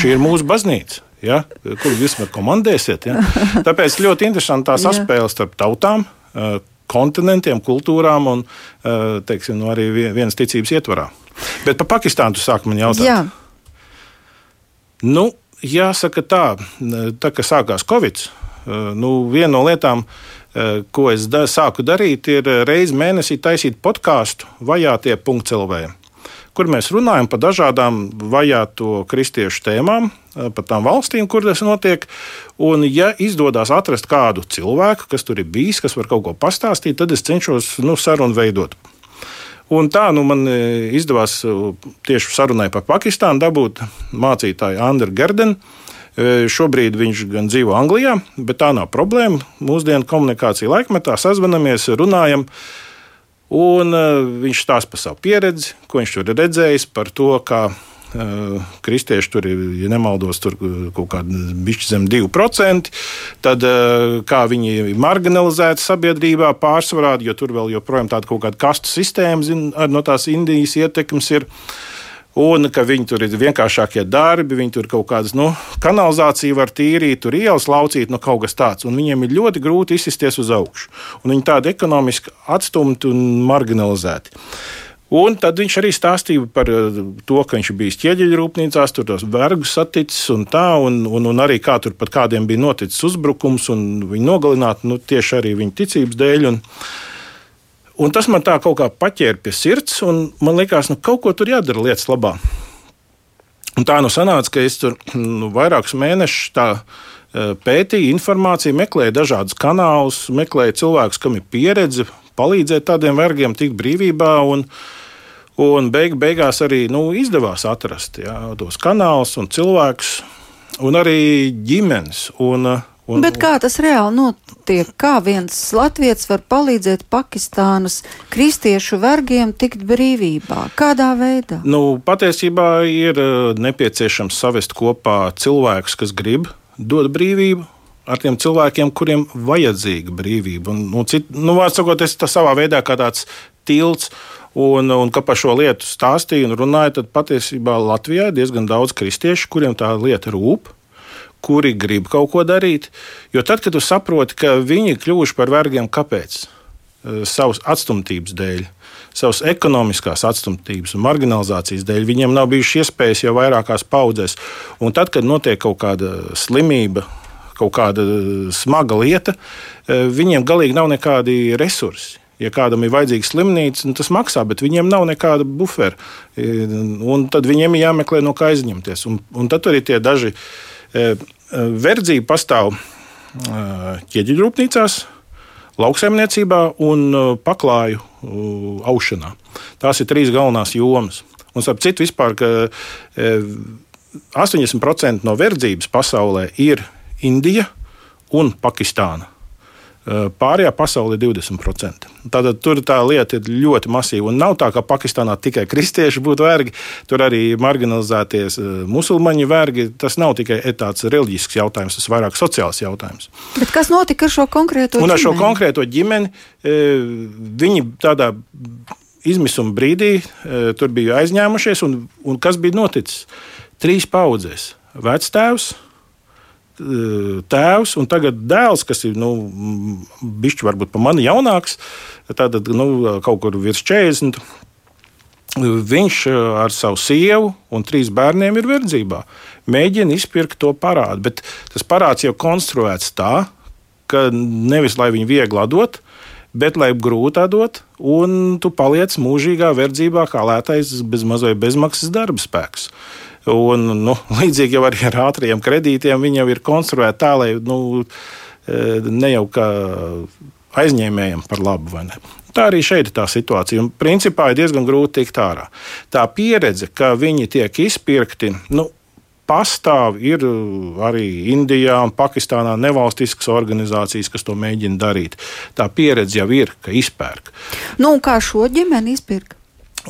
Šī ir mūsu baznīca. Ja? Kur jūs man komandēsiet? Ja? Tāpēc ļoti interesanti tā saspēle starp tautām, eh, kontinentiem, kultūrām un teiksim, nu, arī vie- vienas ticības ietvarā. Bet par Pakistānu tu sāki man jautāt. Jā, Nu, jāsaka tā, tā kā sākās Covid, nu, viena no lietām, eh, ko es da, sāku darīt, ir reizes mēnesī taisīt podkāstu vajātie.lv, kur mēs runājam par dažādām vajāto kristiešu tēmām, eh, par tām valstīm, kur tas notiek. Un, ja izdodas atrast kādu cilvēku, kas tur ir bijis, kas var kaut ko pastāstīt, tad es cenšos nu, sarunu veidot. Un tā nu, man e, izdevās e, tieši sarunai par Pakistānu dabūt mācītāju Andru Gerdenu. E, Šobrīd viņš gan dzīvo Anglijā, bet tā nav problēma. Mūsdienu komunikācija laikmetā sazvanamies, runājam. Un viņš stāsta par savu pieredzi, ko viņš tur ir redzējis, par to, kā kristieši tur ir, ja nemaldos, tur uh, kaut kādi bišķi zem 2%, tad uh, kā viņi ir marginalizēti sabiedrībā pārsvarā, jo tur vēl joprojām tāda kaut kāda kastu sistēma zin, no tās Indijas ietekmes ir. Un ka viņi tur ir vienkāršākie darbi, viņi tur kaut kādas nu, kanalizāciju var tīrīt, tur ielas laucīt, nu kaut kas tāds. Un viņiem ir ļoti grūti izsisties uz augšu. Un viņi tādi ekonomiski atstumti un marginalizēti. Un tad viņš arī stāstīja par eh, to, ka viņš ir bijis ķieģeļu rūpnīcās, tur tos vergus saticis un tā, un, un, un arī kā tur pat kādiem bija noticis uzbrukums, un viņi nogalināti nu, tieši arī viņa ticības dēļ. Un, Un tas man tā kaut kā paķēra pie sirds, un man liekas, nu, kaut ko tur jādara lietas labā. Un tā nu sanāca, ka es tur nu, vairākus mēnešus tā, eh, pētīju informāciju, meklēju dažādus kanālus, meklēju cilvēkus, kam ir pieredze, palīdzēt tādiem vergiem tikt brīvībā. Un, un beig, beigās arī nu, izdevās atrast jā, tos kanālus un cilvēkus, un arī ģimenes. Un, un, bet kā tas reāli notiek? Kā viens latviečs var palīdzēt Pakistānas kristiešu vergiem tikt brīvībā? Kādā veidā? Nu, patiesībā ir eh, nepieciešams savest kopā cilvēkus, kas grib dot brīvību. Ar tiem cilvēkiem, kuriem vajadzīga brīvība. Un, nu, cit, nu, sakot, es savā veidā kā tāds tilts, un, un ka par šo lietu stāstīju un runāju, tad patiesībā Latvijā ir diezgan daudz kristiešu, kuriem tā lieta rūp, kuri grib kaut ko darīt. Jo tad, kad tu saproti, ka viņi kļuvuši par vergiem, kāpēc? Eh, Savas atstumtības dēļ, savas ekonomiskās atstumtības un marginalizācijas dēļ. Viņiem nav bijušas iespējas jau vairākās paudzēs. Un tad, kad notiek kaut kāda slimība, kaut kāda smaga lieta, eh, viņiem galīgi nav nekādi resursi. Ja kādam ir vajadzīga slimnīca, nu, tas maksā, bet viņiem nav nekāda bufera. E, un tad viņiem ir jāmeklē no kā aizņemties. Un, un tad ir tie daži e, verdzība pastāv ķieģeļrūpnīcās, lauksaimniecībā un paklāju aušanā. Tās ir trīs galvenās jomas. Un, starp citu, vispār, ka 80% no verdzības pasaulē ir Indija un Pakistāna. Pārējā pasaulē ir 20%. Tātad tur tā lieta ir ļoti masīva. Un nav tā, ka Pakistānā tikai kristieši būtu vergi, tur arī marginalizēties musulmaņu vergi. Tas nav tikai tāds reliģisks jautājums, tas ir vairāk sociāls jautājums. Bet kas notika ar šo konkrēto ģimeni? Un ar šo konkrēto ģimeni viņi tādā izmisuma brīdī tur bija aizņēmušies, un, un kas bija noticis? Trīs paudzes - vectēvs, tēvs un tagad dēls, kas ir nu, bišķi varbūt pa mani jaunāks, tātad nu, kaut kur virs 40. Viņš ar savu sievu un trīs bērniem ir verdzībā. Mēģina izpirkt to parādu, bet tas parāds jau konstruēts tā, ka nevis lai viņu viegli atdot, bet lai grūti atdot, un tu paliec mūžīgā verdzībā kā lētais bez mazai bezmaksas darba spēks. Un, nu, līdzīgi jau arī ar ātriem kredītiem, viņi jau ir konstruēti tā, lai nu, e, ne jau kā aizņēmējiem par labu. Tā arī šeit ir tā situācija. Un, principā ir diezgan grūti tikt ārā. Tā pieredze, ka viņi tiek izpirkti, nu, pastāv ir arī Indijā un Pakistānā nevalstiskas organizācijas, kas to mēģina darīt. Tā pieredze jau ir, ka izpērk. Nu, kā šo ģimeni izpirka?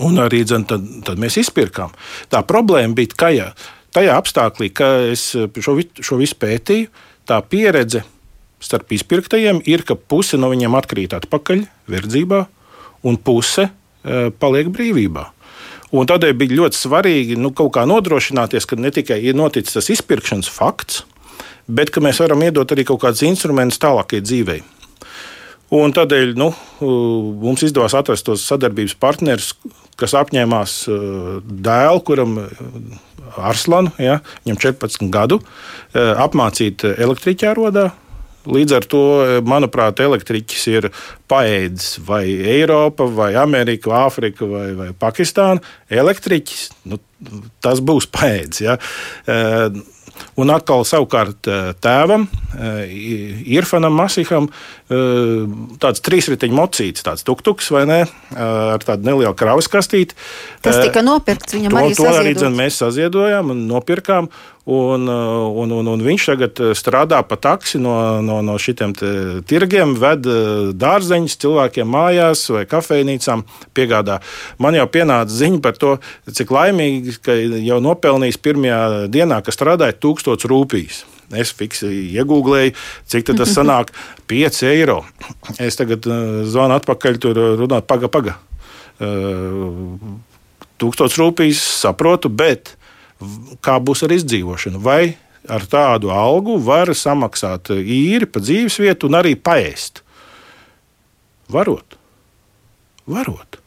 Un arī dzen, tad, tad mēs izpirkām. Tā problēma bija tajā, tajā apstākļā, ka es šo, šo visu pētīju. Tā pieredze starp izpirktajiem ir, ka puse no viņiem atkrīt atpakaļ verdzībā, un puse e, paliek brīvībā. Un tādēļ bija ļoti svarīgi nu, kaut kā nodrošināties, ka ne tikai ir noticis tas izpirkšanas fakts, bet ka mēs varam iedot arī kaut kādus instrumentus tālākajai dzīvei. Un tādēļ nu, mums izdevās atrast tos sadarbības partnerus, kas apņēmās dēlu, kuram Arslanu, ja, viņam 14 gadu, apmācīt elektriķērodā. Līdz ar to, manuprāt, elektriķis ir paēdis vai Eiropa, vai Amerika, Āfrika, vai, vai Pakistāna. Elektriķis, nu, tas būs paēdis. Ja. Un atkal savukārt tēvam, Irfanam Masiham, tāds trīsriteņu mocīts, tāds tuktuks vai ne, ar tādu nelielu kravas kastīti. Tas tika nopirkts viņam to, arī. To arī dzen, mēs saziedojām un nopirkām. Un, un, un, un viņš tagad strādā pa taksi no, no, no šiem tirgiem, ved dārzeņus cilvēkiem mājās vai kafejnīcām, piegādā. Man jau pienāca ziņa par to, cik laimīgi, ka jau nopelnījis pirmajā dienā, kad strādāja, 1000 rūpijas. Es fiksi iegūlēju, cik tas sanāk 5 eiro. Es tagad zvanu atpakaļ, tur runāt, paga, paga. Tūkstots rūpijas saprotu, bet kā būs ar izdzīvošanu. Vai ar tādu algu var samaksāt īri par dzīves vietu un arī paēst? Varot. Varot.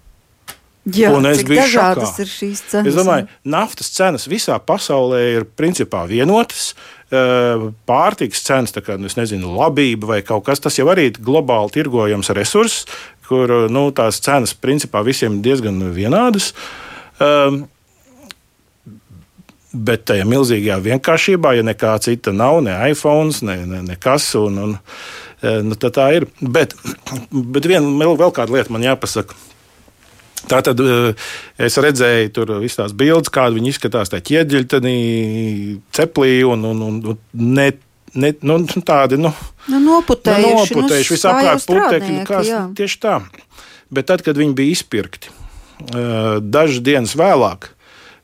Jā, un es biju šokā. ir šīs cenas. Es domāju, naftas cenas visā pasaulē ir principā vienotas. Eh, Pārtikas cenas, tā kā nu, nezinu, labība vai kaut kas, tas jau arī globāli tirgojams resurss, kur nu, tās cenas principā visiem ir diezgan vienādas. Um, Bet tajā milzīgajā vienkāršībā, ja nekā cita nav, ne iPhone, ne, ne, nekas, un, un, nu, tā ir. Bet, bet viena vēl kāda lieta man jāpasaka. Tā tad es redzēju, tur visas tās bildes, kāda viņi izskatās, tā ķieģeļtenī, ceplī un, un, un, un ne, ne, nu, tādi, nu, Nu, noputējuši, nu, noputējuši nu, visapkārt putekļi. jā. tieši tā. Bet tad, kad viņi bija izpirkti, eh, dažas dienas vēlāk,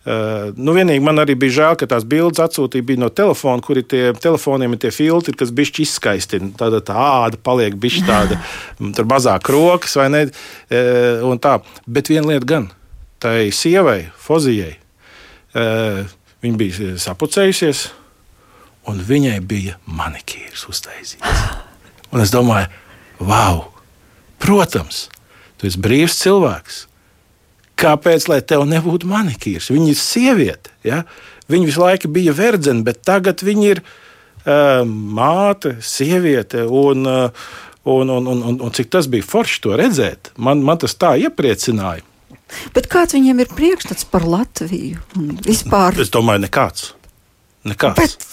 nu, vienīgi man arī bija žēl, ka tās bildes atsūtīja bija no telefona, kur ir tie telefoniem ir tie filtri, kas bišķi izskaistina. Tāda tā āda paliek bišķi tāda, tur mazāk rokas vai ne. Uh, un tā. Bet viena lieta gan, tai sievai, Fozijai, uh, viņa bija sapucējusies, un viņai bija manikīrs uztaisīts. Un es domāju, wow, protams, tu esi brīvs cilvēks. Kāpēc lai tev nebūtu manikīrs? Viņa ir sieviete. Ja? Viņa visu laiku bija verdzene, bet tagad viņa ir uh, māte, sieviete. Un, uh, Un, un, un, un, un cik tas bija forši to redzēt, man, man tas tā iepriecināja. Bet kāds viņiem ir priekšstats par Latviju? Vispār. Es domāju, nekāds. nekāds. Bet,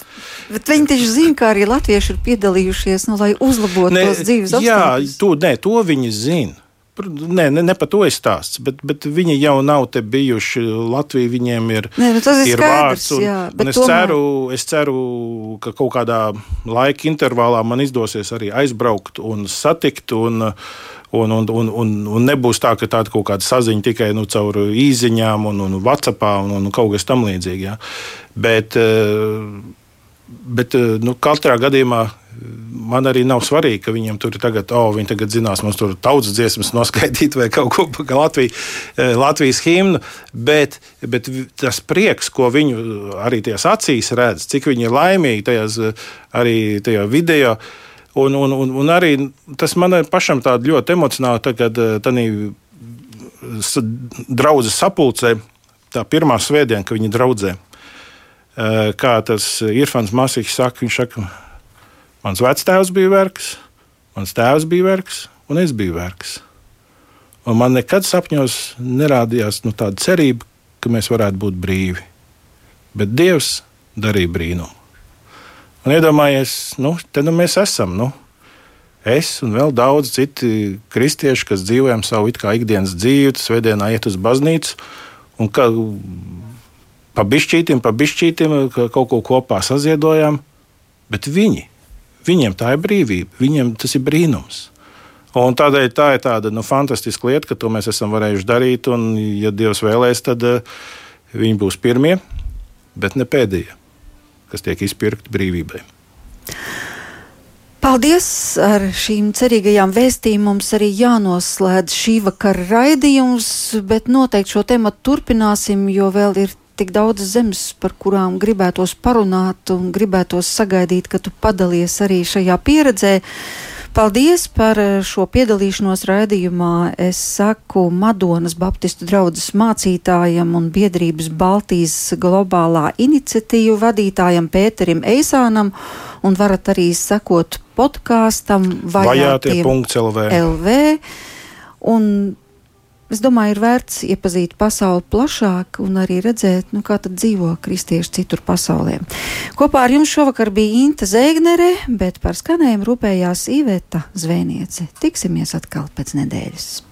bet viņi taču zina, kā arī latvieši ir piedalījušies, nu, lai uzlabotu Ne, tos dzīves jā, apstākļus. to, ne, to viņi zina. Nē, ne, ne par to ir stāsts, bet, bet viņi jau nav te bijuši. Latvija viņiem ir, Nē, nu tas ir ir skaidrs, vārds. Un, jā, un es, tomēr- ceru, es ceru, ka kaut kādā laika intervālā man izdosies arī aizbraukt un satikt. Un, Un, un, un, un, un nebūs tā, ka tāda kaut kāda saziņa tikai nu, caur īsiņām, un, un WhatsApp un, un kaut kas tamlīdzīgs. Ja. Bet, eh, bet eh, nu, katrā gadījumā man arī nav svarīgi, ka viņiem tur tagad, oh, viņi tagad zinās, mums tur tautas dziesmas noskaidīt vai kaut ko par Latviju, eh, Latvijas himnu. Bet, bet tas prieks, ko viņu arī tajās acīs redz, cik viņi ir laimīgi tajās, eh, arī tajā video. Un, un, un, un arī tas man pašam tāda ļoti emocionāli, tā, kad tādā draudzes sapulcē, tā pirmā svētdiena, kad viņi draudzē. Eh, Kā tas Irfans Masīks saka, viņš saka, mans vectēvs bija vergs, mans tēvs bija vergs, un es biju vergs. Un man nekad sapņos nerādījās nu, tāda cerība, ka mēs varētu būt brīvi. Bet Dievs darīja brīnumu. Un iedomājies, nu, te nu mēs esam. Nu, es un vēl daudz citi kristieši, kas dzīvojam savu ikdienas dzīvi, svētdienā iet uz baznīcu un ka pa bišķītim, pa bišķītim ka kaut ko kopā saziedojam. Bet viņi, viņiem tā ir brīvība, viņiem tas ir brīnums. Un tādēļ tā ir tāda nu, fantastiska lieta, ka to mēs esam varējuši darīt. Un, ja Dievs vēlēs, tad uh, viņi būs pirmie, bet ne pēdējie, kas tiek izpirkti brīvībai. Paldies! Ar šīm cerīgajām vēstījumiem mums arī jānoslēdz šī vakara raidījums, bet noteikti šo tēmu turpināsim, jo vēl ir tik daudz zemes, par kurām gribētos parunāt un gribētos sagaidīt, ka tu padalies arī šajā pieredzē. Paldies par eh, šo piedalīšanos raidījumā. Es saku Madonas Baptistu draugas mācītājam un biedrības Baltijas globālā iniciatīvu vadītājam Pēterim Eisānam un varat arī sekot podkāstam Vajātie. Vajātie.lv. LV. Un es domāju, ir vērts iepazīt pasauli plašāk un arī redzēt, nu, kā tad dzīvo kristieši citur pasaulē. Kopā ar jums šovakar bija Inta Zēgnere, bet par skanējumu rūpējās Iveta Zvēniece. Tiksimies atkal pēc nedēļas.